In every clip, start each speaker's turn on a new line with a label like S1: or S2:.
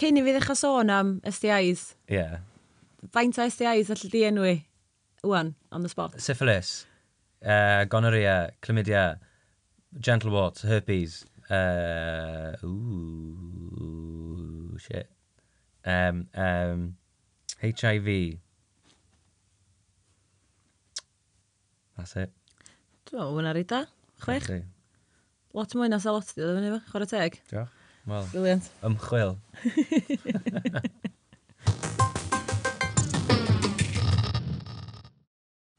S1: cyn i fi ddechrau sôn am STIs,
S2: Ie. Yeah.
S1: faint o STIs allu di enwi? Wan, on the spot.
S2: Syphilis, uh, gonorrhea, chlamydia, gentle wart, herpes. Uh, ooh, shit. Um, um, HIV. That's it.
S1: Dwi'n meddwl, hwnna rida. Chwech. Lot mwy na salot, dwi'n meddwl, chwarae teg.
S2: Diolch. Wel,
S1: Brilliant.
S2: ymchwil.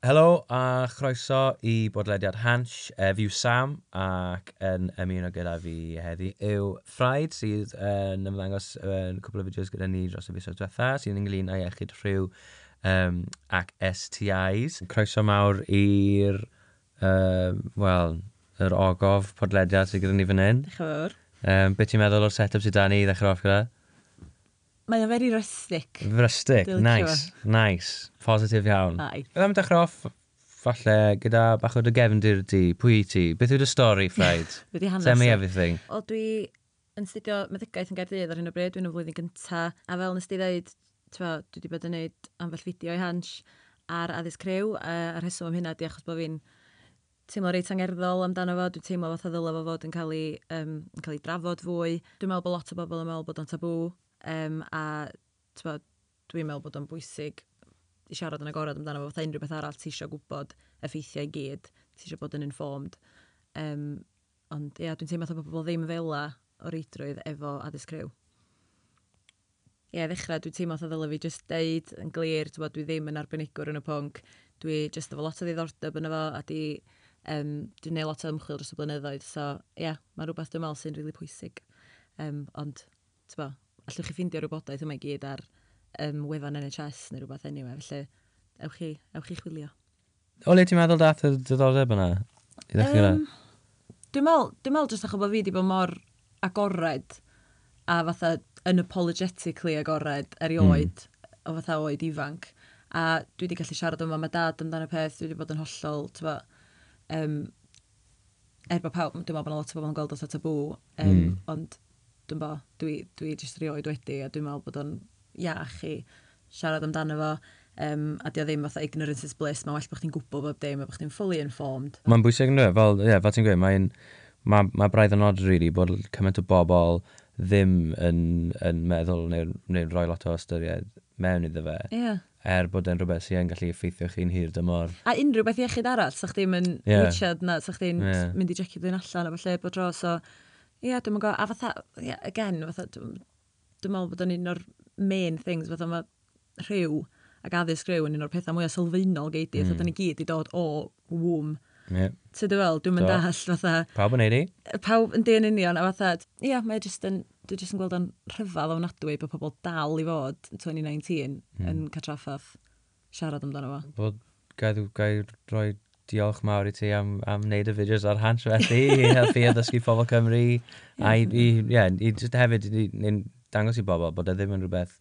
S2: Helo a chroeso i bodlediad Hans, E, eh, fi yw Sam ac yn ymuno gyda fi heddi yw Ffraid sydd yn ymddangos yn cwbl o fideos gyda ni dros y fisoedd diwetha sy'n ynglyn â iechyd rhyw um, ac STIs. Croeso mawr i'r, um, wel, yr ogof podlediad sydd gyda ni fan hyn.
S1: Diolch fawr.
S2: Um, Be ti'n meddwl o'r set-up sydd da ni i ddechrau off gyda?
S1: Mae o very rustic.
S2: Rustic,
S1: Dwi'n
S2: nice, nice. Positif iawn.
S1: Ai.
S2: Byddai'n dechrau off falle gyda bach o dy gefndir di, pwy i ti? Beth yw dy stori, Fred?
S1: Dwi hanes.
S2: Tell me everything.
S1: O, dwi yn studio meddygaeth yn Gaerdydd ar hyn o bryd, dwi'n y flwyddyn gynta, a fel nes di ddeud, twa, dwi wedi bod yn gwneud ambell fideo i hans ar addysg crew, a, a rheswm am hynna di achos bod fi'n teimlo reit angerddol amdano fo, dwi'n teimlo fath o ddylai fo fod yn cael ei, um, yn cael ei drafod fwy. Dwi'n meddwl bod lot o bobl yn meddwl bod o'n tabw, um, a bod, dwi'n meddwl bod o'n bwysig i siarad yn agorad amdano fo, fatha unrhyw beth arall ti eisiau gwybod effeithiau i gyd, ti eisiau bod yn informed. Um, ond ia, dwi'n teimlo bod pobl ddim fela o reidrwydd efo addysg rhyw. Ie, ddechrau, dwi'n teimlo oedd ddylai fi just deud yn glir, dwi ddim yn arbenigwr yn y pwnc, dwi just efo lot o ddiddordeb yn efo, a di um, dwi'n neud lot o ymchwil dros y blynyddoedd, so ie, yeah, mae rhywbeth dwi'n meddwl sy'n rili really pwysig. Um, ond, ti'n bo, allwch chi ffeindio rhywbodaeth yma i gyd ar um, wefan NHS neu rhywbeth anyway, felly ewch chi, ewch chi chwilio.
S2: O le ti'n meddwl dath y diddordeb yna? I ddechrau
S1: um, Dwi'n meddwl, dwi'n meddwl jyst achos bod fi wedi bod mor agored a fatha unapologetically agored erioed mm. o fatha oed ifanc. A dwi wedi gallu siarad yma, mae dad amdano peth, dwi wedi bod yn hollol, ti'n um, er bod pawb, dwi'n meddwl bod lot o bobl yn gweld oedd tabw, um,
S2: mm.
S1: ond dwi'n bo, dwi, dwi jyst rioed wedi, a dwi'n meddwl bod o'n iach i siarad amdano fo, um, a dio ddim fatha ignorance is bliss, mae'n well bod chdi'n gwybod bob dim, a bod chdi'n fully informed.
S2: Mae'n bwysig yn dweud, fel, ie, yeah, fel ti'n gweud, mae'n ma, ma braidd yn odd, really, bod cymaint o bobl ddim yn, yn meddwl neu'n neu rhoi lot o ystyried mewn iddo fe.
S1: Ie. Yeah
S2: er bod e'n rhywbeth sy'n gallu effeithio chi'n hir dymor.
S1: A unrhyw beth iechyd arall, sa'ch ddim
S2: yn
S1: yeah. Richard na, sa'ch
S2: ddim
S1: yeah. mynd i jecio ddyn allan o falle bod dro, so ie, yeah, dwi'n go, a fatha, yeah, again, fatha, dwi'n dwi meddwl bod o'n un o'r main things, fatha mae rhyw ac addysg rhyw yn un o'r pethau mwyaf sylfaenol geidi, mm. fatha ni gyd i dod o wwm.
S2: Yeah.
S1: So dwi'n meddwl, dwi'n mynd dall, fatha...
S2: Pawb yn neud i?
S1: Pawb yn dyn union, a fatha, ie, yeah, mae e jyst yn dwi jyst yn gweld o'n rhyfedd ofnadwy bod pobl dal i fod 2019 mm. yn catraffath siarad amdano fo.
S2: Bod gael gael rhoi diolch mawr i ti am, am wneud y fideos ar hans felly i helpu addysgu pobl Cymru a i, i, yeah, i just hefyd i, i, dangos i bobl bod e ddim yn rhywbeth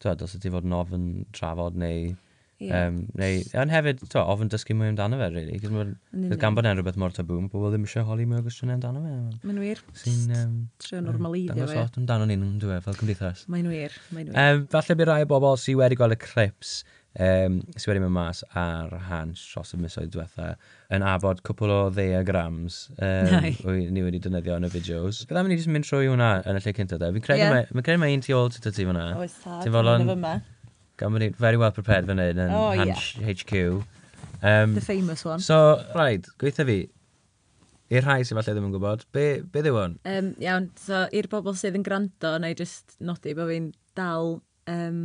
S2: twed, os ydy fod yn ofyn trafod neu
S1: Yeah.
S2: Um, neu, ond hefyd, to, ofyn dysgu mwy amdano fe, really. Cys
S1: mae'n,
S2: gan bod e'n rhywbeth mor tabw, mae pobl ddim eisiau holi mwy o gwestiynau amdano fe.
S1: Mae'n wir.
S2: Sy'n... Um,
S1: Trio normaleiddio fe.
S2: Dangos lot amdano ni'n dwi, e, fel cymdeithas.
S1: Mae'n wir, mae'n wir.
S2: Um, falle bydd rai o bobl sydd wedi gweld y clips, um, sydd wedi mynd mas ar rhan dros y misoedd diwetha, yn abod cwpl o ddeagrams um, ni wedi defnyddio yn y fideos. Byddai'n mynd i just mynd trwy hwnna yn y lle cyntaf. Fi'n credu yeah. mae un tu ôl ti ti fyna.
S1: Oes ta,
S2: ti'n
S1: fawr
S2: gan bod ni'n very well prepared fan hyn yn
S1: oh,
S2: yeah. HQ. Um,
S1: The famous one.
S2: So, rhaid, gweithio fi, i'r rhai sy'n falle ddim yn gwybod, be, be ddiw hwn?
S1: Um, iawn, so i'r bobl sydd yn gwrando, na i just nodi bod fi'n dal um,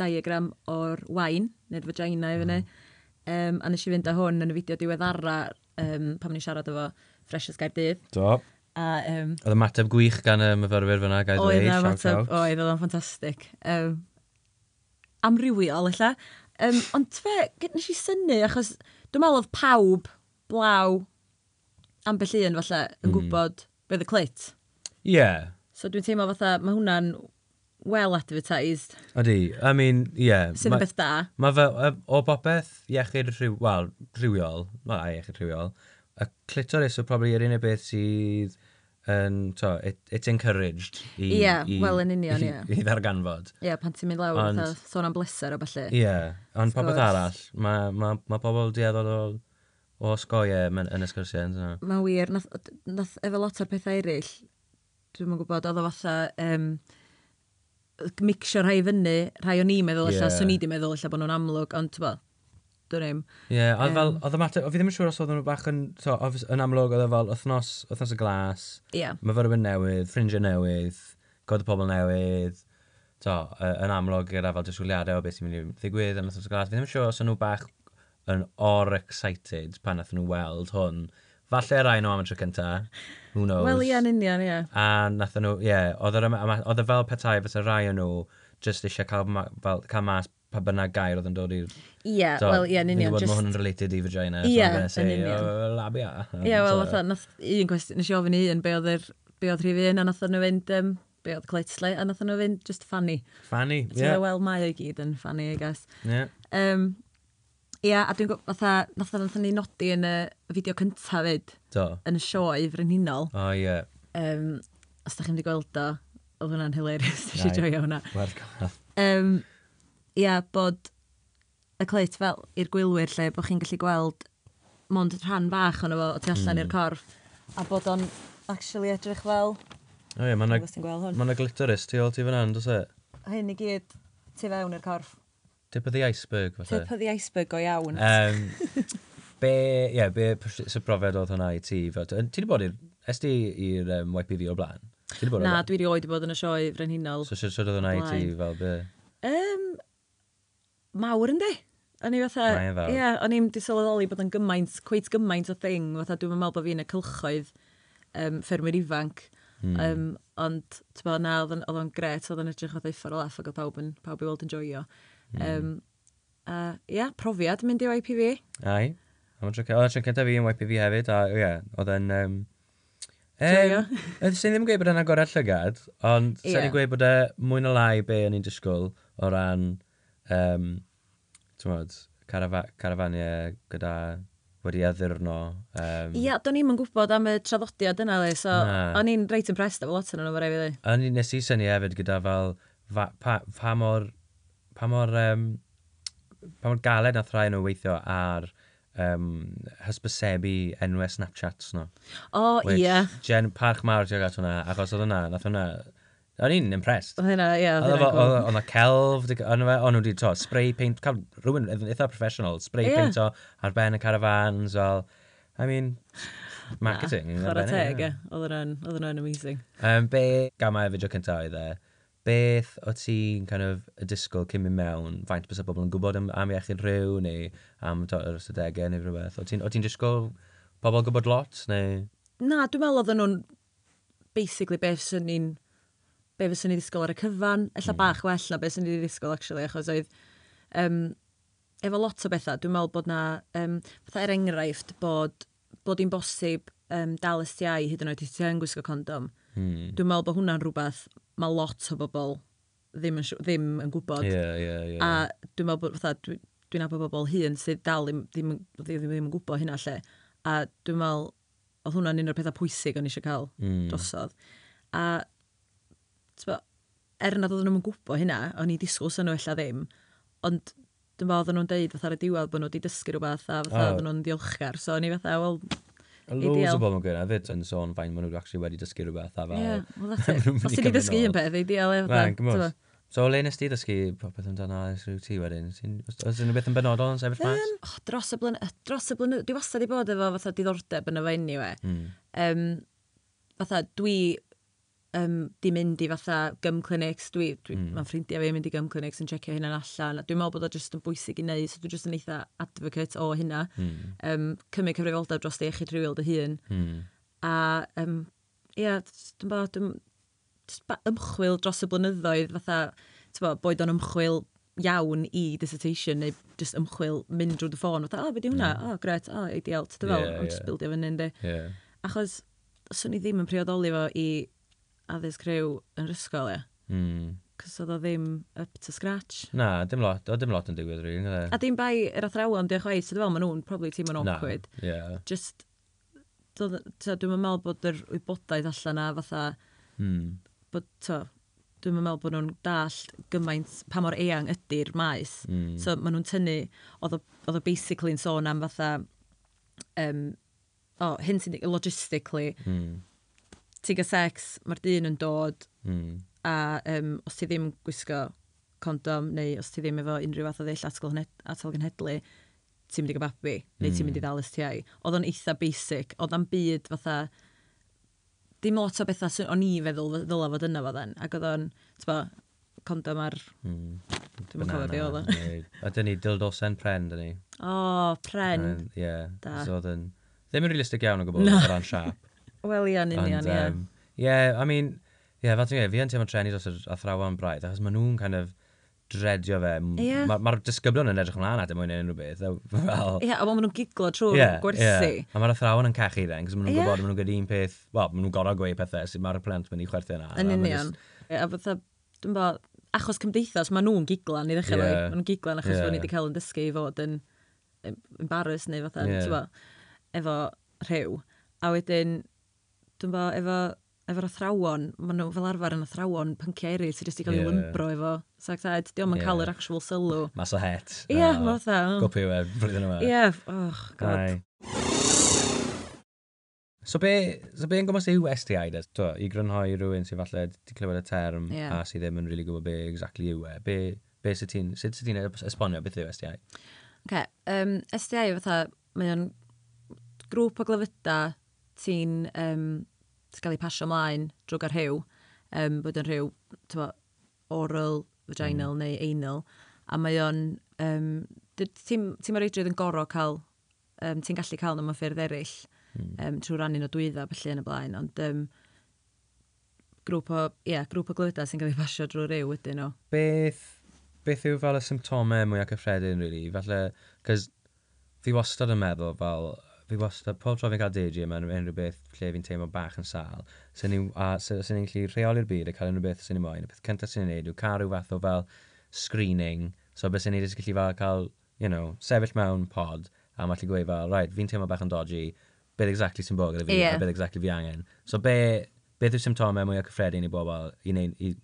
S1: diagram o'r wain, neu'r vagina i fyny. Um, a nes i fynd â hwn yn y fideo diweddara um, pan ni'n siarad efo Fresh Freshers Gaerdydd.
S2: Do.
S1: A, um,
S2: oedd y mateb gwych gan y myfyrwyr fyna, gael dweud.
S1: Oedd
S2: y
S1: mateb, oedd, oedd o'n ffantastig. Um, amrywiol ella. Um, ond fe, nes i syni, achos dwi'n meddwl oedd pawb blaw ambell un falle yn
S2: hmm.
S1: gwybod mm. beth y clit.
S2: Ie. Yeah.
S1: So dwi'n teimlo fatha, mae hwnna'n well advertised.
S2: Ydy, I mean, ie. Yeah,
S1: Sy'n
S2: yn
S1: beth da.
S2: Mae fe, o bopeth, iechyd rhyw, wel, rhywiol, wel, a iechyd rhywiol, y clitoris o probably yr unig beth sydd yn, to, it, it's encouraged i...
S1: Ie,
S2: yeah,
S1: wel yn union, ie.
S2: I, i ddarganfod.
S1: Ie, yeah, pan ti'n mynd lawr,
S2: ond,
S1: sôn am bleser o falle.
S2: Ie, yeah, ond popeth arall, mae ma, ma pobl dieddol o, o sgoiau yn ysgyrsiau. No.
S1: Mae'n wir, nath, nath efo lot o'r pethau eraill, dwi'n mwyn gwybod, oedd o fatha... Um, mixio rhai fyny, rhai o'n i'n meddwl
S2: allan,
S1: yeah. so ni di meddwl allan bod nhw'n amlwg, ond ti'n dwi'n ddim.
S2: Ie, oedd fel, oedd y mater, fi ddim yn siŵr os oedd nhw bach yn, so, yn amlwg oedd e fel wythnos, wythnos y glas,
S1: yeah.
S2: mae myfyrwyr newydd, ffrindiau newydd, cod y pobl newydd, to, yn amlwg gyda fel disgwyliadau o beth sy'n mynd i ddigwydd yn wythnos y glas. Fi ddim yn siŵr os oedd nhw bach yn or-excited pan nath nhw weld hwn. Falle rai nhw am y tro cynta, who knows.
S1: Wel, ie, yn union, ie.
S2: A nath nhw, ie, yeah, oedd e fel petai fysa rai o nhw just eisiau cael, ma, fel, cael mas pa bynnag gair oedd yn dod i'r...
S1: Ie,
S2: yeah,
S1: wel, ie, yn union.
S2: Mae hwn yn related i vagina.
S1: Ie, yn union.
S2: Oh, Labia.
S1: Ie, wel, nath un cwestiwn, nes i ofyn i un, be oedd yr, be oedd rhif un, a nath nhw fynd, um, be oedd clitsle, a nath nhw fynd just funny.
S2: Fanny,
S1: ie.
S2: Yeah.
S1: Wel, mae o i gyd yn funny, I guess.
S2: Ie.
S1: Um, Ie, a dwi'n gwybod, fatha, nath o'n ni nodi yn y fideo cyntaf fyd.
S2: Do.
S1: Yn y sioe frenhinol.
S2: O, oh, ie.
S1: Um, os da chi'n wedi gweld o, oedd hwnna'n hilarious, nes i joio hwnna.
S2: Werth gweld.
S1: Um, ia, bod y clit fel i'r gwylwyr lle bod chi'n gallu gweld mond rhan bach ono fo o tu allan
S2: mm.
S1: i'r hmm. corff a bod o'n actually edrych fel
S2: O ie,
S1: mae
S2: yna glitteris tu ôl ti fyna hyn, dwi'n
S1: Hyn i gyd tu fewn i'r corff.
S2: Tip of the iceberg, fatha.
S1: Tip of the iceberg go iawn.
S2: Um, be, ie, yeah, be sy'n brofiad oedd hwnna i ti? Ti wedi bod i'r, es ti i'r um, YPV o blaen?
S1: Na, dwi wedi oed i bod yn y sioe frenhinol.
S2: So, sy'n sydd oedd hwnna i ti fel be?
S1: Um, mawr yndi? O'n i fatha...
S2: Mae fawr.
S1: Ie, o'n i'n disylweddoli bod yn gymaint, cweith gymaint o thing, fatha dwi'n meddwl bod fi'n y cylchoedd um, ffermwyr ifanc.
S2: Mm.
S1: Um, ond, ti'n bod, na, oedd o'n gret, oedd o'n edrych o ddeiffer o laff ac oedd pawb, yn, pawb i weld yn joio.
S2: Mm.
S1: Um, a, ia, profiad mynd i YPV.
S2: Ai. Oedd o'n trycyn da fi yn YPV hefyd, a ie, oedd yn... Um,
S1: Joio.
S2: Um, sy'n ddim yn gweud bod yna gorau llygad, ond
S1: yeah.
S2: sa'n i'n gweud bod e mwy na lai be o'n i'n disgwyl o ran um, mod, carafa carafaniau gyda wedi addurno. Um...
S1: Ia, do'n i'm yn gwybod am y traddodiad yna, le, so o'n i'n reit impressed efo lot yn nhw, fe rai fi ddi.
S2: O'n i'n nes i syni hefyd gyda fel, fa, pa, pa mor, pa mor, um, pa mor galed nath rai nhw weithio ar um, hysbysebu enwau Snapchats no.
S1: O,
S2: oh,
S1: ia. Yeah.
S2: Jen, parch mawr ti'n gael hwnna, achos oedd hwnna, nath hwnna, O'n i'n impressed.
S1: Oedd hynna, ie. Oedd hynna'n cool.
S2: Oedd yna celf, o'n nhw wedi to, spray paint, cael rhywun eitha professional, spray
S1: yeah.
S2: paint o ar ben y caravans, fel, I mean, marketing. Na,
S1: chwarae teg,
S2: ie.
S1: Oedd yna'n amazing.
S2: Um, be gama y fideo cyntaf oedd e, beth o ti'n kind of y disgwyl cyn mynd mewn, faint bys y bobl yn gwybod am, am iechyd rhyw neu am to, yr ystadegau neu rhywbeth? O ti'n ti disgwyl pobl gwybod lot neu?
S1: Na, dwi'n meddwl oedden nhw'n basically beth sy'n ni'n be fyswn ni ddisgwyl ar y cyfan, ella mm. bach well na be fyswn ni ddisgwyl, actually, achos oedd um, efo lot o bethau, dwi'n meddwl bod na, um, fatha er enghraifft, bod, bod i'n bosib um, dal STI hyd yn oed i ti yn gwisgo condom.
S2: Mm.
S1: Dwi'n meddwl bod hwnna'n rhywbeth mae lot o bobl ddim yn, ddim yn gwybod.
S2: Yeah, yeah, yeah.
S1: A dwi'n meddwl bod fatha, dwi'n dwi, dwi abod bobl hun sydd dal ddim, ddim, ddim, ddim yn gwybod hynna lle. A dwi'n meddwl, oedd hwnna'n un o'r pethau pwysig o'n eisiau cael
S2: mm.
S1: drosodd. A tbo, er nad oedden nhw'n gwybod hynna, o'n i disgwyl sy'n nhw ella ddim, ond dyn fo oedden nhw'n deud fatha ar y diwedd bod nhw wedi dysgu rhywbeth a fatha
S2: oh.
S1: oedden nhw'n ddiolchgar, so o'n i fatha, wel,
S2: Loads o bobl yn gwneud hefyd yn sôn fain maen nhw actually wedi dysgu rhywbeth a fel...
S1: Ie, well, Os ti wedi dysgu un peth, ideal efo.
S2: So, le nes ti ddysgu popeth amdano ers rhyw ti wedyn? Oes unrhyw beth yn benodol yn sefyll mas?
S1: Um, oh, dros y blynyddoedd, dros y blynyddoedd, dwi wastad i bod efo fatha diddordeb yn y fe anyway.
S2: Mm.
S1: Um, fatha, dwi um, di mynd i fatha gym clinics, dwi, dwi,
S2: mm.
S1: mae'n ffrindiau fi yn mynd i gym clinics yn checio hynna'n allan, a dwi'n meddwl bod o jyst yn bwysig i wneud, so dwi'n jyst yn eitha advocate o hynna,
S2: mm.
S1: um, cymryd cyfrifoldeb dros ei iechyd rhywiol dy hun,
S2: mm.
S1: a um, ia, dwi'n bod, dwi'n ymchwil dros y blynyddoedd, fatha, ti'n bod, boed o'n ymchwil iawn i dissertation neu just ymchwil mynd drwy dy ffôn, fatha, o, oh, be di hwnna? Mm. O, oh, gret, o, oh, ideal, ti'n fel, yeah,
S2: I'm yeah.
S1: just buildio fyny, ynddi.
S2: Yeah.
S1: Achos, swn i ddim yn priodoli fo i addysg rhyw yn yr ysgol, ia.
S2: Mm.
S1: Cos oedd o ddim up to scratch.
S2: Na, dim lot, o dim lot yn digwydd rhywun.
S1: A dim bai yr athrawon diolch chwaith, sydd fel, maen nhw'n probably teimlo'n awkward. Na, yeah. Just, dwi'n meddwl bod yr wybodaeth allan a fatha,
S2: mm.
S1: bod, to, dwi'n meddwl bod nhw'n dallt gymaint pa mor eang ydy'r maes.
S2: Mm.
S1: So maen nhw'n tynnu, oedd o basically'n sôn am fatha, um, o, oh, hyn sy'n logistically,
S2: mm
S1: ti gael sex, mae'r dyn yn dod,
S2: mm.
S1: a um, os ti ddim gwisgo condom, neu os ti ddim efo unrhyw fath o ddill atal genhedlu, ti'n mynd i gael babi, neu mm. ti'n hmm. mynd i ddal STI. Oedd o'n eitha basic, oedd o'n byd fatha, dim lot o bethau sy'n o'n i feddwl ddyla fod yna fod yn, ac oedd o'n, ti'n bo, condom ar...
S2: Mm.
S1: Dwi'n cofio be oedd o.
S2: A dyn ni dildosen pren, dyn ni.
S1: O, oh, pren.
S2: Ie. Yeah. So, oedd yn... Ddim yn realistig iawn o gwbl
S1: no.
S2: o ran siap.
S1: Wel, ia'n union, ie.
S2: Um, yeah, I mean, yeah, fel ti'n gwneud, fi yn teimlo trenu dros yr athrawon braidd, achos maen nhw'n kind of dredio fe.
S1: Yeah.
S2: Mae'r ma, disgyblion yn edrych ymlaen at e y mwyn unrhyw beth. Fel...
S1: Ie, a maen nhw'n giglo trwy'r
S2: yeah,
S1: gwersi.
S2: Yeah. A mae'r athrawon yn cachu dden, cos maen nhw'n
S1: yeah.
S2: gwybod maen nhw'n gwneud un peth, wel, maen nhw'n gorau gweud pethau sydd mae'r plant mynd i chwerthu yna.
S1: Yn union. A fatha, dwi'n bod, achos cymdeithas, maen nhw'n giglan i ddechrau yeah. Maen nhw'n giglan achos yeah. fod ni wedi cael yn dysgu i fod yn embarrassed neu fatha, yeah. efo rhyw. A wedyn, dwi'n bo, efo, efo'r athrawon, maen nhw fel arfer yn athrawon pynciau eraill sydd wedi cael yeah.
S2: ei
S1: lymbro efo. So, dweud, diolch yn
S2: yeah.
S1: cael yr actual sylw.
S2: Mas o het.
S1: Ie, yeah, oh, mae fatha. Oh.
S2: Gopi yw e, brwyddyn yma.
S1: Ie, yeah. oh, god.
S2: Ai. So be, so be yn gwmpas yw STI de? To, i grynhoi rhywun sy'n falle wedi clywed y term
S1: yeah.
S2: a sydd ddim yn really gwybod be exactly yw e. Be, be sydd ti'n, sut sydd ti'n e- esbonio beth yw STI?
S1: Okay, um, STI fatha, mae o'n grŵp o glyfydau ti'n um, gael ei pasio ymlaen drwy gael rhyw, um, bod yn rhyw tywa, oral, vaginal mm. neu anal, a mae o'n, um, ti'n ti reidrwydd yn gorau cael, um, ti'n gallu cael nhw mewn ffyrdd eraill,
S2: mm.
S1: um, trwy rannu nhw dwydda, felly yn y blaen, ond um, grŵp o, ie, yeah, grŵp o glywydau sy'n cael ei pasio drwy rhyw ydyn nhw.
S2: Beth, beth yw fel y symptomau mwy ac yffredin, really? Falle, cys fi wastad yn meddwl fel fi wastad, pob tro fi'n cael deidio mewn unrhyw beth lle fi'n teimlo bach yn sal, sy'n ni'n sy, sy gallu rheoli'r byd a cael unrhyw beth sy'n ni'n moyn. Y peth cyntaf sy'n ni'n neud yw cael rhyw fath o fel screening, so beth sy'n ni'n gallu fel cael, you know, sefyll mewn pod, a mae'n gallu gweud fel, right, fi'n teimlo bach yn dodgy, beth exactly sy'n bod gyda fi,
S1: yeah.
S2: a beth exactly fi angen. So be, beth yw symptomau mwyaf cyffredin i bobl i wneud i,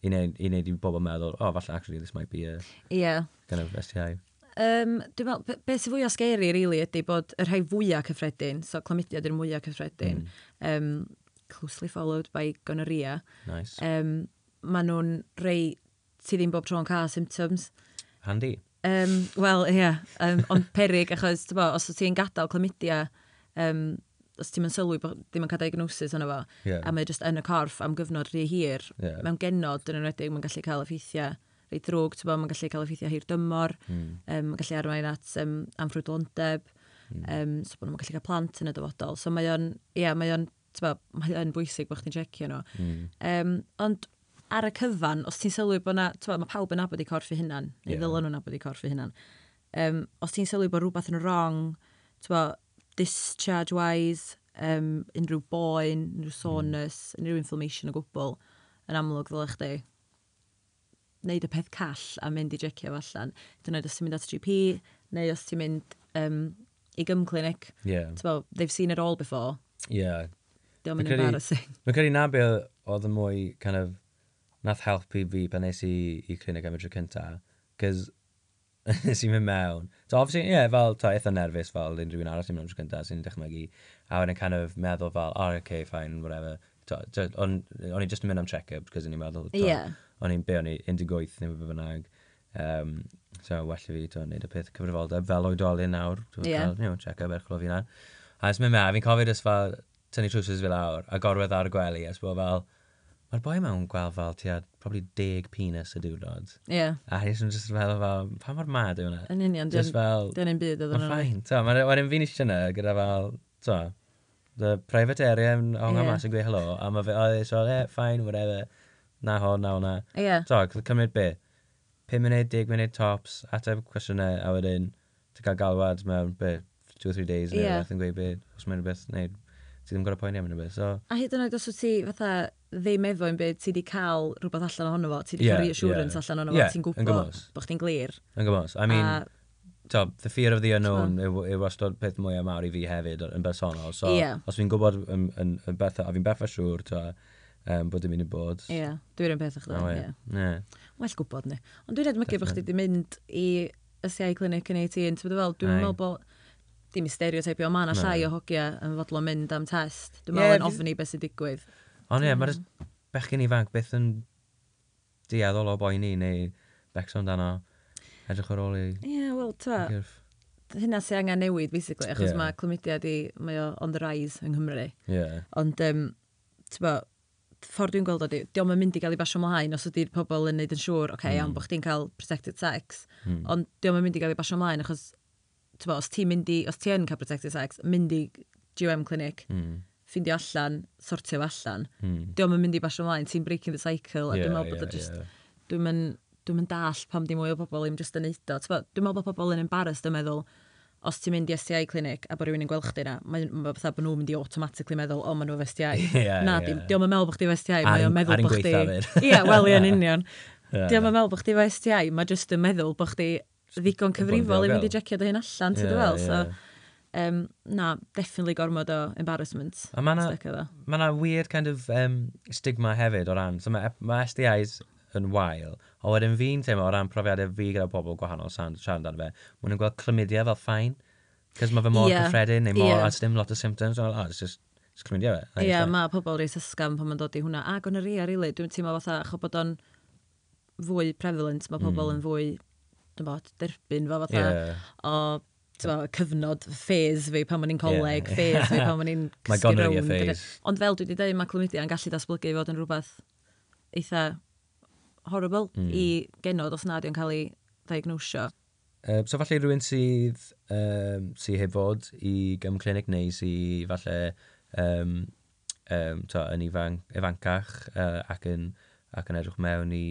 S2: i, wneud i, i, i bobl meddwl, oh, falle actually this might be a
S1: yeah.
S2: kind of STI
S1: um, dwi'n meddwl, beth be sy'n fwyaf scary, really, ydy bod y rhai fwyaf cyffredin, so clomidiad yw'r mwyaf cyffredin, mm. um, closely followed by gonorrhea.
S2: Nice.
S1: Um, Maen nhw'n rei ti ddim bob tro'n cael symptoms.
S2: Handy.
S1: Um, Wel, ie. Yeah, um, ond perig, achos, bo, os ti'n gadael clomidia, um, os ti'n mynd sylwi bod ddim yn cael diagnosis yna fo,
S2: yeah.
S1: a mae jyst yn y corff am gyfnod rhy hir,
S2: yeah.
S1: mewn genod yn enwedig, mae'n gallu cael effeithiau reit drwg, ti'n bod, mae'n gallu cael effeithiau hir dymor,
S2: mm.
S1: um, mae'n gallu arwain at um, amffrwydlondeb,
S2: mm.
S1: um, so bod nhw'n gallu cael plant yn y dyfodol. So mae o'n, ie, yeah, mae o'n, ti'n bod, mae o'n bwysig bod chdi'n checio nhw.
S2: Mm.
S1: Um, ond ar y cyfan, os ti'n sylwi bod na, ti'n bod, mae pawb yn abod i corff i hunan, neu yeah. ddylen nhw'n abod i corff i hunan. Um, os ti'n sylwi bod rhywbeth yn wrong, ti'n bod, discharge-wise, um, unrhyw boen, unrhyw hmm. soreness, mm. unrhyw inflammation o gwbl, yn amlwg ddylech chdi wneud y peth call a mynd i jecio fo allan. Dyna nhw, os ti'n mynd at GP, neu os ti'n mynd um, i gym
S2: clinic.
S1: Yeah. Bo, they've seen it all before.
S2: Yeah.
S1: Dwi'n
S2: mynd
S1: embarrassing.
S2: Mae'n credu na be oedd yn mwy, kind of, nath helpu fi pan nes i i clinic am y tro cynta. Cys nes i mynd mewn. So, obviously, ie, yeah, fel, ta, eitha nerfus fel unrhyw un arall i'n mynd am tro cynta sy'n dychmygu. A wedyn kind of meddwl fel, oh, okay, fine, whatever. To, to, O'n on i just yn mynd am check-up, cos o'n i'n meddwl, to,
S1: yeah
S2: o'n i'n be o'n i 18 neu fe bynnag. Um, so well i fi to wneud y peth cyfrifoldeb fel oedolyn nawr. Dwi'n
S1: yeah.
S2: cael, you know, check up erchlo fi na. A ys mynd me, fi'n cofio jyst fel tynnu trwsus fi lawr a gorwedd ar y gwely a sbo fel, mae'r boi mewn gweld fel ti ad, probably deg penis y diwrnod.
S1: Ie.
S2: Yeah. A yn just fel fel, pa mor mad yw hwnna?
S1: Yn union,
S2: just fel...
S1: Dyn ni'n byd oedd
S2: hwnna.
S1: Mae'n
S2: ffain. to, Wedyn fi'n eisiau yna gyda fel, to, the private area yn hongo
S1: yeah.
S2: mas yn gwe hello, a mae fe, oedd e it's so, yeah, fine, whatever na hwn, na hwnna.
S1: Ie. Yeah.
S2: So, cymryd be? 5 munud, 10 munud tops, ateb cwestiynau, a wedyn ti'n cael galwad mewn be, 2 or 3 days, neu yeah. yn gweud be, os mae'n rhywbeth, neu ti ddim gorau poeni am rhywbeth. So...
S1: A hyd yn oed os wyt ti fatha ddim efo yn byd, ti wedi cael rhywbeth allan ohono fo, ti wedi
S2: yeah,
S1: cael reassurance
S2: yeah.
S1: allan ohono fo, yeah,
S2: ti'n
S1: gwybod bod chdi'n glir.
S2: Yn gymos. I mean,
S1: a...
S2: to, the fear of the unknown yw, yw wastad peth mwyaf mawr i fi hefyd yn bersonol. So,
S1: yeah.
S2: os fi'n gwybod yn, yn, yn bethau, a fi'n bethau siŵr, to, um, bod yn mynd i bod.
S1: Ie, yeah, dwi'n un peth o'ch
S2: dda.
S1: Yeah.
S2: Yeah.
S1: Well gwybod ni. Ond dwi'n edmygu bod chdi wedi mynd i ysiau clinic yn 18, ti'n fel, dwi'n meddwl bod dim i stereotypio, mae yna llai o hogia yn fodlon mynd am test. Dwi'n meddwl yn ofni beth sy'n digwydd.
S2: Ond ie, mae'r mm. bechgyn ifanc beth yn dieddol o boi ni, neu becso amdano, edrych ar ôl i...
S1: Ie, wel, ta, hynna sy'n angen newid, basically, achos
S2: yeah.
S1: mae clymudiad i, mae o on the rise yng Nghymru.
S2: Ie.
S1: Ond, um, ti'n ffordd dwi'n gweld o, di, diolch yn mynd i gael ei basio mlaen os ydy'r pobl yn neud yn siŵr, oce, okay, mm. iawn, bod chdi'n cael protected sex,
S2: mm.
S1: ond diolch yn mynd i gael ei basio mlaen, achos, bo, os ti'n mynd i, os ti yn cael protected sex, mynd i GM clinic,
S2: mm.
S1: ffindio allan, sortio allan,
S2: mm.
S1: diolch yn mynd i basio mlaen, ti'n breaking the cycle, a
S2: yeah,
S1: dwi'n meddwl bod yeah, just,
S2: yeah.
S1: dwi'n mynd, dwi'n mynd dall pam di mwy o bobl, i'm just yn neud o, dwi'n meddwl bod pobl yn embarrassed yn meddwl, os ti'n mynd i STI clinic a bod rhywun yn gweld chdi na, mae'n ma fatha bod nhw'n mynd i automatically meddwl, o, maen nhw efo STI.
S2: Yeah,
S1: na, yeah. diolch yn meddwl bod chdi efo STI, mae o'n meddwl bod chdi... Ie, wel, ie, yn union. Diolch yn meddwl bod chdi efo STI, mae jyst yn meddwl bod chdi ddigon cyfrifol i fynd i jecio dy hyn allan, ti'n
S2: yeah,
S1: fel, so... Um, na, definitely gormod o embarrassment.
S2: A mae yna ma weird kind of um, stigma hefyd o ran, so mae ma STIs yn wael. O wedyn fi'n teimlo o ran profiadau fi gyda pobl gwahanol sa'n siarad amdano fe, maen nhw'n gweld chlamydia fel ffain, cos mae fe mor
S1: yeah.
S2: cyffredin neu mor,
S1: yeah.
S2: a ddim lot o symptoms, o, oh, it's just it's chlamydia fe.
S1: Ie, yeah, mae pobl reis ysgam pan mae'n dod i hwnna. A gonorrhea, rili, really, dwi'n teimlo fatha, cho bod o'n fwy prevalent, mae pobl
S2: mm.
S1: yn fwy, dwi'n bod, derbyn fo fatha,
S2: yeah.
S1: o tywa, cyfnod ffes fi pan o'n i'n coleg,
S2: yeah.
S1: phase fi pan o'n i'n cysgu rownd. Ond fel dwi wedi dweud, mae chlamydia yn gallu datblygu i fod yn rhywbeth eitha horrible
S2: mm.
S1: i genod os nad yw'n cael ei diagnosio.
S2: Uh, so falle rhywun sydd um, sy heb fod i gym clinic neu sydd falle um, um, to, yn ifan, ifancach uh, ac, yn, ac yn edrych mewn i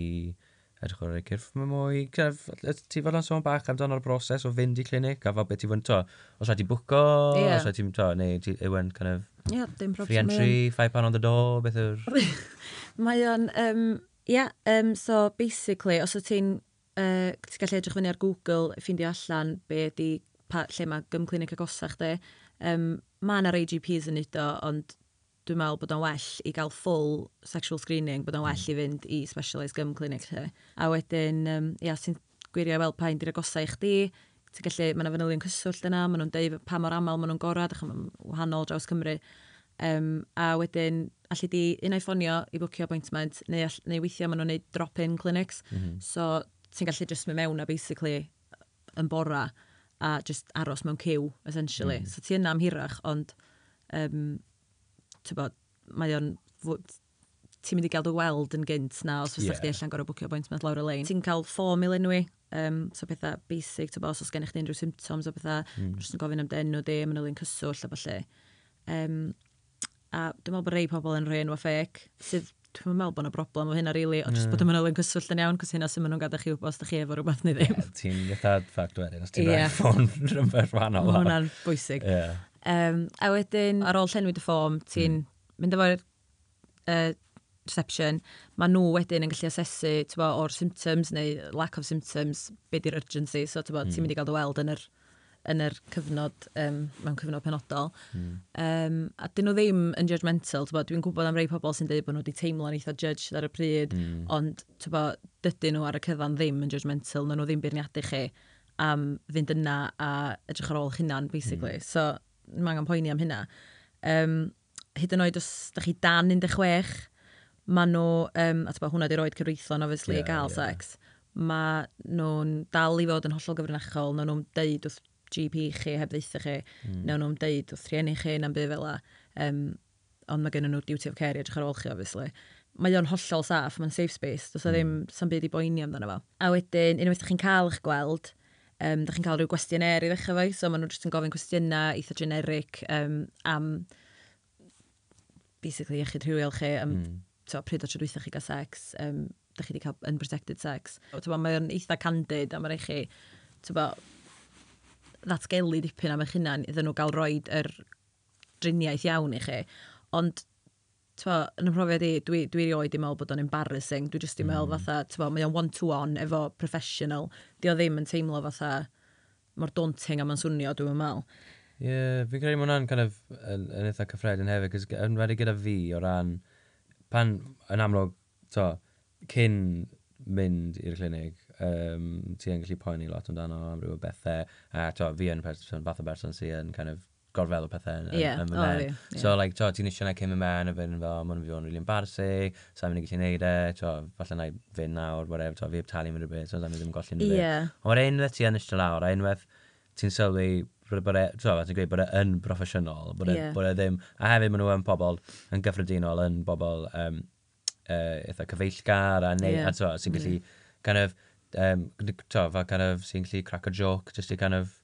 S2: edrych o'r cyrff mae mwy. Ti fod yn sôn bach amdano'r broses o fynd i clinic a fel beth ti fod yn to. Os rhaid ti bwco,
S1: yeah.
S2: os rhaid ti'n to, neu ti ywen kind of
S1: yeah,
S2: free entry, five pound on the door, beth yw'r...
S1: mae o'n... Um, Ia, um, so basically, os o ti'n uh, ti gallu edrych fyny ar Google, ffindio allan be ydi, pa, lle mae gymclinig agosach chdi, um, mae yna AGPs yn yn o, ond dwi'n meddwl bod o'n well i gael full sexual screening, bod o'n well i fynd i specialised gym clinic lle. A wedyn, um, ia, ti'n gwirio fel pa'n di'r agosau i chdi, ti'n gallu, mae yna fanylion cyswllt yna, maen nhw'n deud pa mor aml maen nhw'n gorau, dych chi'n wahanol draws Cymru. Um, a wedyn, allu di un o'i ffonio i bwcio appointment, neu, all, neu weithio maen nhw'n neud drop-in clinics. Mm -hmm. So, ti'n gallu just mynd mewn a basically yn bora a just aros mewn cyw, essentially. Mm. -hmm. So, ti yna am hirach, ond, um, bod, mae o'n ti'n mynd i gael dy weld yn gynt na os fysa
S2: yeah.
S1: chdi allan gorau bwcio appointment lawr y lein. Ti'n cael ffom i lenwi, um, so pethau basic, ti'n os oes gennych chi unrhyw symptoms o pethau, mm. jyst yn gofyn am denw di, mae'n ylun cyswll a falle. Um, A dwi'n meddwl bod rei pobl yn rhoi enwa ffec, sydd dwi'n meddwl bod yna broblem o hynna, really, o jyst bod mm. yma'n olyn cyswllt yn iawn, cos hynna sy'n maen nhw'n gadael chi wybod os da chi efo rhywbeth neu ddim.
S2: Yeah, ti'n gyda'r ffact wedyn, os ti'n
S1: yeah.
S2: rhaid ffôn rhywbeth wahanol.
S1: Mae hwnna'n bwysig.
S2: Yeah.
S1: Um, a wedyn, ar ôl llenwi dy ffom, ti'n mm. mynd efo'r uh, reception, mae nhw wedyn yn gallu asesu bo, o'r symptoms neu lack of symptoms, be di'r urgency, so bo, mm. ti'n mynd i gael dy weld yn yr yn yr cyfnod, um, mewn cyfnod penodol. Mm. Um, a dyn nhw ddim yn judgmental, dwi'n gwybod am rei pobl sy'n dweud bod nhw wedi teimlo'n eitha judged ar y pryd,
S2: mm.
S1: ond bo, dydyn nhw ar y cyfan ddim yn judgmental, na nhw ddim beirniadu chi am fynd yna a edrych ar ôl hunan, basically. Mm. So, mae angen poeni am hynna. Um, hyd yn oed os da chi dan 16, mae nhw, um, a tyba, hwnna di'r oed cyfreithlon, obviously,
S2: yeah,
S1: i gael
S2: yeah.
S1: sex, mae nhw'n dal i fod yn hollol gyfrinachol, na nhw'n deud wrth GP chi, heb ddeitha chi, mm. nawn nhw'n deud wrth rhieni chi na'n bydd fel la. Um, ond mae gen nhw duty of care i edrych ar ôl chi, obviously. Mae o'n hollol saff, mae'n safe space, does o ddim mm. sam byd i boeni amdano fo. A wedyn, unwaith ydych chi'n cael eich gweld, um, ydych chi'n cael rhyw gwestiynau i ddechrau fo, so maen nhw jyst yn gofyn cwestiynau eitha generic um, am basically iechyd rhywiol chi, am
S2: mm.
S1: to, pryd o trydwythau chi gael sex, um, da chi wedi cael unprotected sex. Bo, mae'n eitha candid a mae'n eich chi, bo, ddatgelu dipyn am eich hunan iddyn nhw gael roed yr driniaeth iawn i chi. Ond, twa, yn y profiad i, dwi, dwi rioed i meddwl bod o'n embarrassing. Dwi jyst i meddwl mm. fatha, twa, mae o'n one-to-one efo professional. Di o ddim yn teimlo fatha, mor daunting a mae'n swnio, dwi'n meddwl.
S2: Ie, yeah, fi'n credu mae hwnna'n kind of, yn, yn eitha cyffredin hefyd, cos yn wedi gyda fi o ran, pan yn amlwg, to, cyn mynd i'r clinig, um, ti yn gallu poeni lot amdano am rhyw bethau. A to, fi yn person, fath o person sy'n kind of gorfel o pethau yn,
S1: yeah.
S2: yn, yn oh,
S1: yeah.
S2: So, like, to, ti'n eisiau na cym ymlaen a fynd fel, mae'n fi o'n really embarrassing, sa'n mynd i gallu neud e, to, falle na i fynd nawr, whatever, to, fi heb talu mynd rhywbeth, so sa'n mynd i ddim golli rhywbeth. beth. Ond mae'r unwaith ti yn eisiau lawr, a unwaith ti'n sylwi bod e, so, e, ti'n gweud bod e yn broffesiynol, bod,
S1: yeah.
S2: bod e ddim, a hefyd maen nhw yn pobl yn gyffredinol, yn bobl um, uh, eitha cyfeillgar a neud,
S1: yeah.
S2: a to, sy'n gallu, yeah. kind of, um, to, fel kind of, sy'n gallu crack a joke, just i kind of,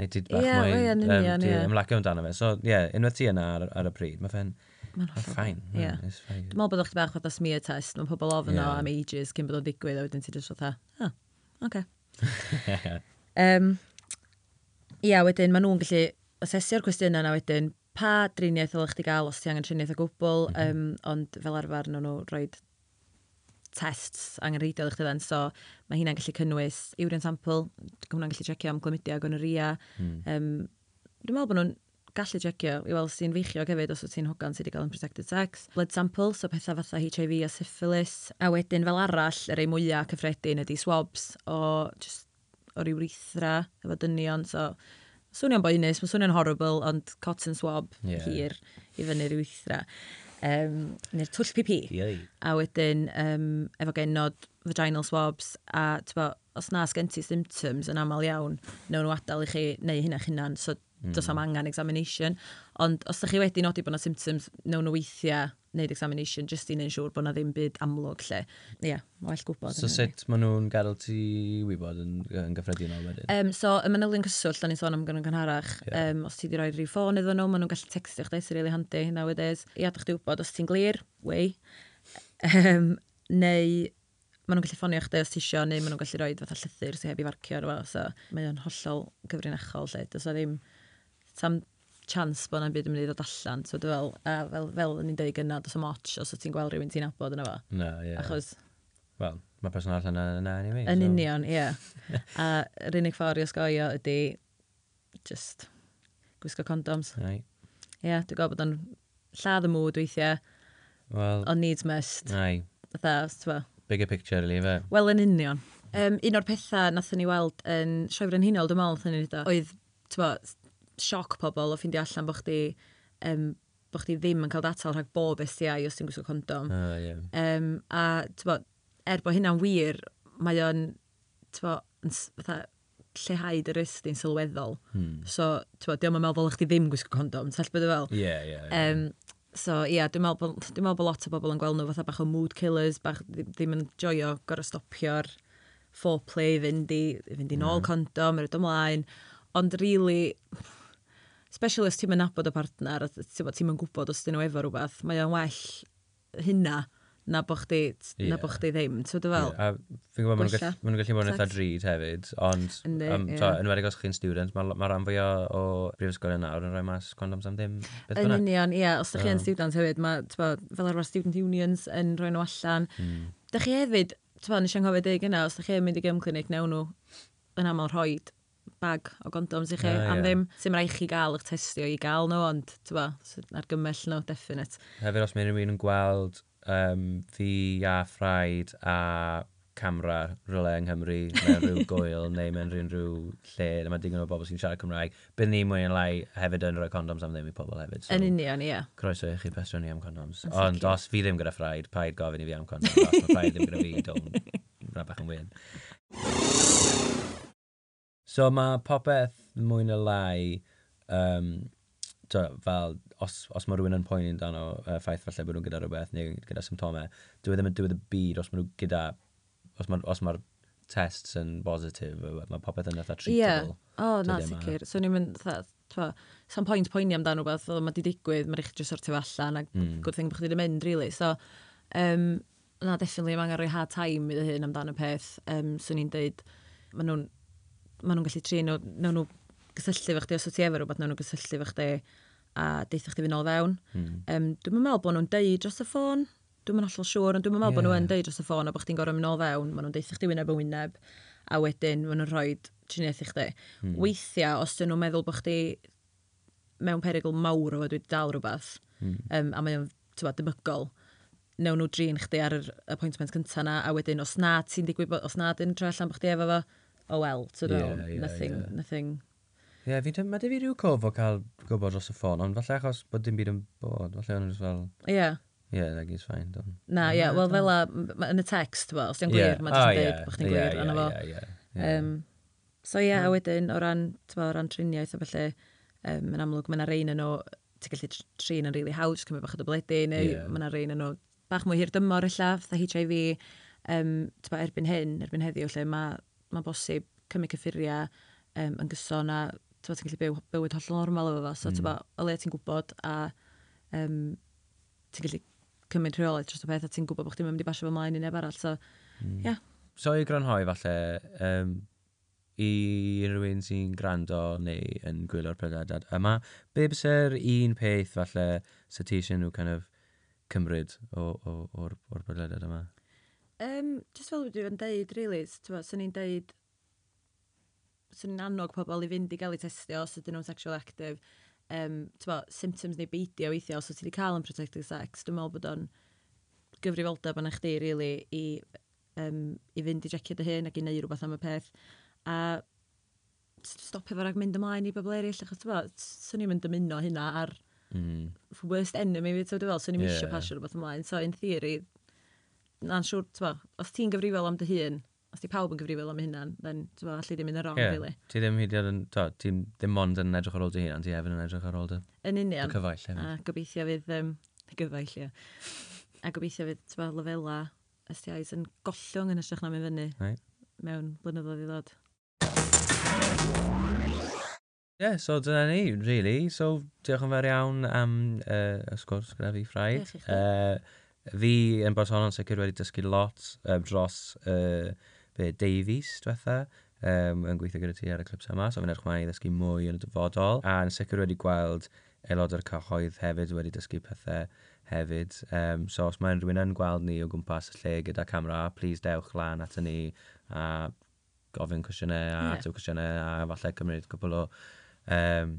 S2: neud ti bach
S1: yeah,
S2: mwy
S1: yeah,
S2: um,
S1: yeah.
S2: ymlacio amdano fe. So, ie, yeah, unwaith ti yna ar, ar y pryd, mae fe'n
S1: ma
S2: ffain. Yeah.
S1: Dwi'n meddwl bod o'ch bach fatha smear test, mae pobl ofyn yeah.
S2: o
S1: am ages cyn bod o'n digwydd, a wedyn ti jyst fatha, oh, oce. Okay. um, ia, wedyn, maen nhw'n gallu asesio'r cwestiynau yna wedyn, pa driniaeth oedd chi gael os ti angen triniaeth o gwbl, mm -hmm. um, ond fel arfer nhw'n nhw rhoi tests angenrheidiol i chdi dden, so mae hynna'n gallu cynnwys urian sample, hwnna'n gallu checio am glymudio gonorrhea.
S2: Mm.
S1: Um, dwi'n meddwl bod nhw'n gallu checio i weld sy'n feichio hefyd os wyt ti'n hogan sydd wedi cael unprotected sex. Blood sample, so pethau fatha HIV a syphilis. A wedyn fel arall, yr ei mwyaf cyffredin ydy swabs o, just, o ryw rithra efo dynion, so swnio'n boenus, mae'n swnio'n horrible, ond cotton swab yeah. hir i fyny ryw rithra um, neu'r twll pipi.
S2: Iei.
S1: A wedyn, um, efo genod vaginal swabs, a tybo, os na sgen ti symptoms yn aml iawn, newn nhw adael i chi neu hynna chynan, so mm. does am hmm. angen examination. Ond os ydych chi wedi nodi bod yna symptoms, newn nhw weithiau wneud examination just i wneud siŵr bod na ddim byd amlwg lle. Ie, yeah, well gwybod.
S2: So sut maen nhw'n gadael ti wybod yn, yn gyffredinol wedyn?
S1: Um, so, y manylion cyswllt, da ni'n sôn am gynnu'n gynharach,
S2: yeah.
S1: um, os ti wedi rhoi rhyw ffôn iddyn nhw, maen nhw'n gallu textio chdi, sy'n really handi nowadays. I adach ti wybod, os ti'n glir, wei. Um, neu maen nhw'n gallu ffonio chdi os ti isio, neu maen nhw'n gallu rhoi fatha llythyr sy'n heb i farcio ar efo. So, mae o'n hollol gyfrinachol lle. Does o ddim... Tam chance bod yna'n byd yn mynd i ddod allan. So, fel, a, fel, fel ni'n dweud gyna, dos am och os ti'n gweld rhywun ti'n abod yna fo.
S2: No, ie. Yeah.
S1: Achos...
S2: Wel, mae person allan yna yna anyway.
S1: Yn
S2: so.
S1: union, ie. Yeah. a yr unig ffordd i osgoio ydy just gwisgo condoms. Ie, yeah, dwi'n gwybod bod o'n lladd y mwyd weithiau.
S2: Well,
S1: o'n needs must.
S2: Ai.
S1: Fatha, ti'n
S2: Bigger picture, really, fe.
S1: Wel, yn union. Um, un o'r pethau nath ni weld yn sioefr yn hunol, dwi'n meddwl, nath ni wneud o, oedd, ti'n sioc pobl o ffindio allan bod chdi, um, bod chdi ddim yn cael datal rhag bob STI os ti'n gwisgo condom.
S2: Ah, yeah.
S1: um, a, ti'n er bod hynna'n wir, mae o'n, ti'n bod, fatha, lleihau dy risg di'n sylweddol.
S2: Hmm.
S1: So, ti'n diolch yn meddwl bod chdi ddim gwisgo condom, ti'n bod fel?
S2: Ie, ie.
S1: Um, so, ie, yeah, dwi'n meddwl, dwi meddwl bod lot o bobl yn gweld nhw fatha bach o mood killers, bach ddim yn joio gorau stopio'r foreplay, fynd i, fynd i nôl mm. condom, yr ydym mlaen. Ond, rili, really, specialist ti'n mynd nabod y partner, ti'n mynd gwybod os dyn nhw efo rhywbeth, mae o'n well hynna na bo chdi,
S2: yeah.
S1: na bo chdi ddim, ti'n dweud fel?
S2: Yeah. A fi'n gwybod, maen nhw'n gallu bod yn eitha drud hefyd, ond
S1: Yndi,
S2: um, yeah. yn wedi os chi'n student, mae ma rhan fwy o, o brifysgol yna, yn rhoi mas condoms am ddim.
S1: Yn union, ie, os ydych chi yn student hefyd, mae, fel arfer student unions yn rhoi nhw allan.
S2: Mm.
S1: Dych chi hefyd, ti'n bod, nes i'n gofio deg yna, os ydych chi yn mynd i gym clinic, newn nhw yn aml rhoi bag o gondoms i chi,
S2: yeah,
S1: am
S2: yeah.
S1: ddim sy'n rhaid chi gael eich testio i gael nhw, ond tyba, argymell nhw, definite.
S2: Hefyd, os mae rhywun yn gweld um, fi a ffraid a camera rhywle yng Nghymru, mewn rhyw gwyl, neu mewn rhyw rhyw lle, a mae digon o bobl sy'n siarad Cymraeg, bydd ni mwy yn lai hefyd yn rhoi condoms am ddim i pobl hefyd. So,
S1: yn union, ie.
S2: Croeso i chi pestro ni am condoms.
S1: That's
S2: Ond os fi ddim gyda ffraid, paid gofyn i fi am condoms. os mae ffraid ddim gyda fi, don't. Rhaid bach yn wyn. So mae popeth mwy na lai, um, to, fel os, os mae rhywun yn poeni amdano uh, ffaith falle bod nhw'n gyda rhywbeth neu gyda symptomau, dwi e ddim yn diwedd y byd os mae nhw gyda, os mae'r os mae tests yn positif, mae popeth yn eitha treatable.
S1: Ie,
S2: yeah.
S1: o,
S2: oh, na,
S1: sicr. So ni'n mynd, sa'n pwynt poeni amdano rhywbeth, oedd mae di digwydd, mae'n eich just sortio allan, a
S2: mm.
S1: gwrdd thing bod chi wedi mynd, really. So, um, na, definitely, mae angen rhoi hard time iddo hyn amdano peth. Um, so ni'n deud, maen nhw'n maen nhw'n gallu trin nhw, nawn nhw gysylltu fo chdi, os wyt ti efo rhywbeth, nawn nhw gysylltu fo chdi a deitha chdi fynd ôl fewn.
S2: Mm.
S1: Um, dwi'n meddwl bod nhw'n deud dros y ffôn, dwi'n meddwl hollol siŵr, ond dwi'n meddwl yeah. bod
S2: nhw
S1: yn deud dros y ffôn a bod chdi'n gorau mynd ôl fewn, maen nhw'n deitha chdi wyneb yn wyneb, a wedyn maen nhw'n rhoi triniaeth i chdi.
S2: Mm.
S1: Weithiau, os dyn nhw'n meddwl bod chdi mewn perigl mawr o fod wedi dal rhywbeth,
S2: mm.
S1: um, a mae'n debygol, newn nhw drin chdi ar yr appointment cyntaf na, a wedyn os na ti'n digwydd, os na dyn tre allan bod chdi efo fo, oh well, to
S2: do,
S1: yeah,
S2: yeah,
S1: nothing,
S2: yeah.
S1: nothing.
S2: Ie, yeah, fi ddim, mae dy fi rhyw cof o cael gwybod dros y ffôn, ond falle achos bod dim byd yn bod, falle ond fel...
S1: Ie. Yeah.
S2: Ie, yeah, that is fine. Don.
S1: Na, ie, yeah, wel fel a, yn y text, wel, os ti'n gwir, mae jyst yn dweud bod chdi'n gwir, anna fo. Um, so ie, yeah, a wedyn, o ran, o ran triniaeth a felly, um, yn amlwg, mae yna rein yn o, ti'n gallu trin yn rili really haws, cymryd bach o dybledu, neu yeah. mae yna rein yn o bach mwy hir dymor illa, fatha HIV, um, ba, erbyn hyn, erbyn heddiw, lle mae mae'n bosib cymryd cyffuriau um, yn gyson a ti'n gallu byw bywyd hollol normal efo fo. So,
S2: mm.
S1: o le ti'n gwybod a um, ti'n gallu cymryd rheolaeth dros y peth a ti'n gwybod bod chdi'n mynd i basio fo mlaen i neb arall. So,
S2: mm.
S1: yeah.
S2: So, i granhoi falle, um, i rhywun sy'n gwrando neu yn gwylio'r prydadad yma, be bysa'r un peth falle sy'n ti eisiau nhw kind of cymryd o'r prydadad yma?
S1: Um, just fel dwi'n deud, really, sy'n ni'n deud, sy'n ni'n annog pobl i fynd i gael eu testio os ydyn nhw'n sexual active, um, bo, symptoms neu beidio weithio os ydyn wedi cael yn protected sex, dwi'n meddwl bod o'n gyfrifoldeb yna chdi, really, i, um, i fynd i jecio dy hyn ac i wneud rhywbeth am y peth. A stopio fo ag mynd ymlaen i bobl eraill, achos bo, sy'n ni'n mynd dymuno hynna ar
S2: mm.
S1: worst enemy fi, ti'n fel, sy'n ni'n
S2: yeah,
S1: eisiau pasio rhywbeth ymlaen. So, in theory, na'n siŵr, tyfa, os ti'n gyfrifol am dy hun, os di pawb yn gyfrifol am hynna'n, then, ti'n allu di mynd yn wrong,
S2: yeah.
S1: really.
S2: Ti ddim hyd yn, to, ti ddim ond yn edrych ar ôl dy hun, ond ti hefyd yn edrych ar ôl dy,
S1: yn union.
S2: dy cyfaill hefyd.
S1: A gobeithio fydd, um, gyfaill, ie. A gobeithio fydd, ti'n tyfa, lefela, STIs yn gollwng yn ysgrach na mynd fyny.
S2: Right.
S1: Mewn blynyddoedd i ddod.
S2: Yeah, so dyna ni, really. So, diolch yn fawr iawn am uh, y sgwrs gyda fi, Ffraid.
S1: Diolch i chi.
S2: Uh, Fi yn bersonol sicr wedi dysgu lot um, dros uh, be, Davies, diwetha, um, yn gweithio gyda ti ar y clips yma, so fi'n edrych mlaen i ddysgu mwy yn y dyfodol, a yn sicr wedi gweld aelod o'r cyhoedd hefyd wedi dysgu pethau hefyd. Um, so os mae rhywun yn gweld ni o gwmpas y lle gyda camera, please dewch lan at ni a gofyn cwestiynau a yeah. cwestiynau a falle cymryd cwbl o um,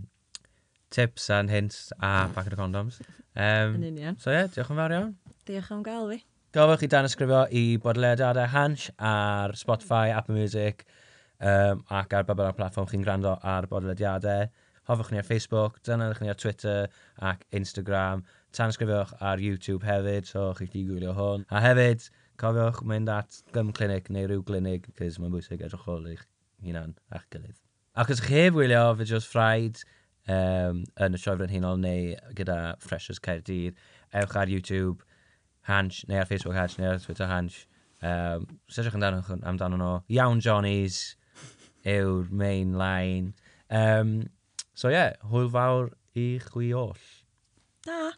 S2: tips and hints a packet o condoms. Um,
S1: yn union.
S2: so ie, yeah, diolch yn fawr iawn.
S1: Diolch am gael fi.
S2: Gofwch chi dan ysgrifio i bodlediadau Hans ar Spotify, Apple Music um, ac ar babel o'r platform chi'n gwrando ar bodlediadau. Hofwch ni ar Facebook, dynwch ni ar Twitter ac Instagram. Tan ysgrifiwch ar YouTube hefyd, so chi gallu gwylio hwn. A hefyd, cofiwch mynd at gym clinic neu rhyw glinig, cys mae'n bwysig edrych ôl i'ch hunan a'ch gilydd. Ac os chi heb wylio fideos ffraid um, yn y sioe frenhinol neu gyda Freshers Caerdydd, ewch ar YouTube, Hansh, neu ar Facebook Hansh, neu ar Twitter Hansh. Um, Sesiwch amdano, amdano nhw. Iawn Johnny's yw'r main line. Um, so ie, yeah, hwyl fawr i chwi oll.
S1: Da.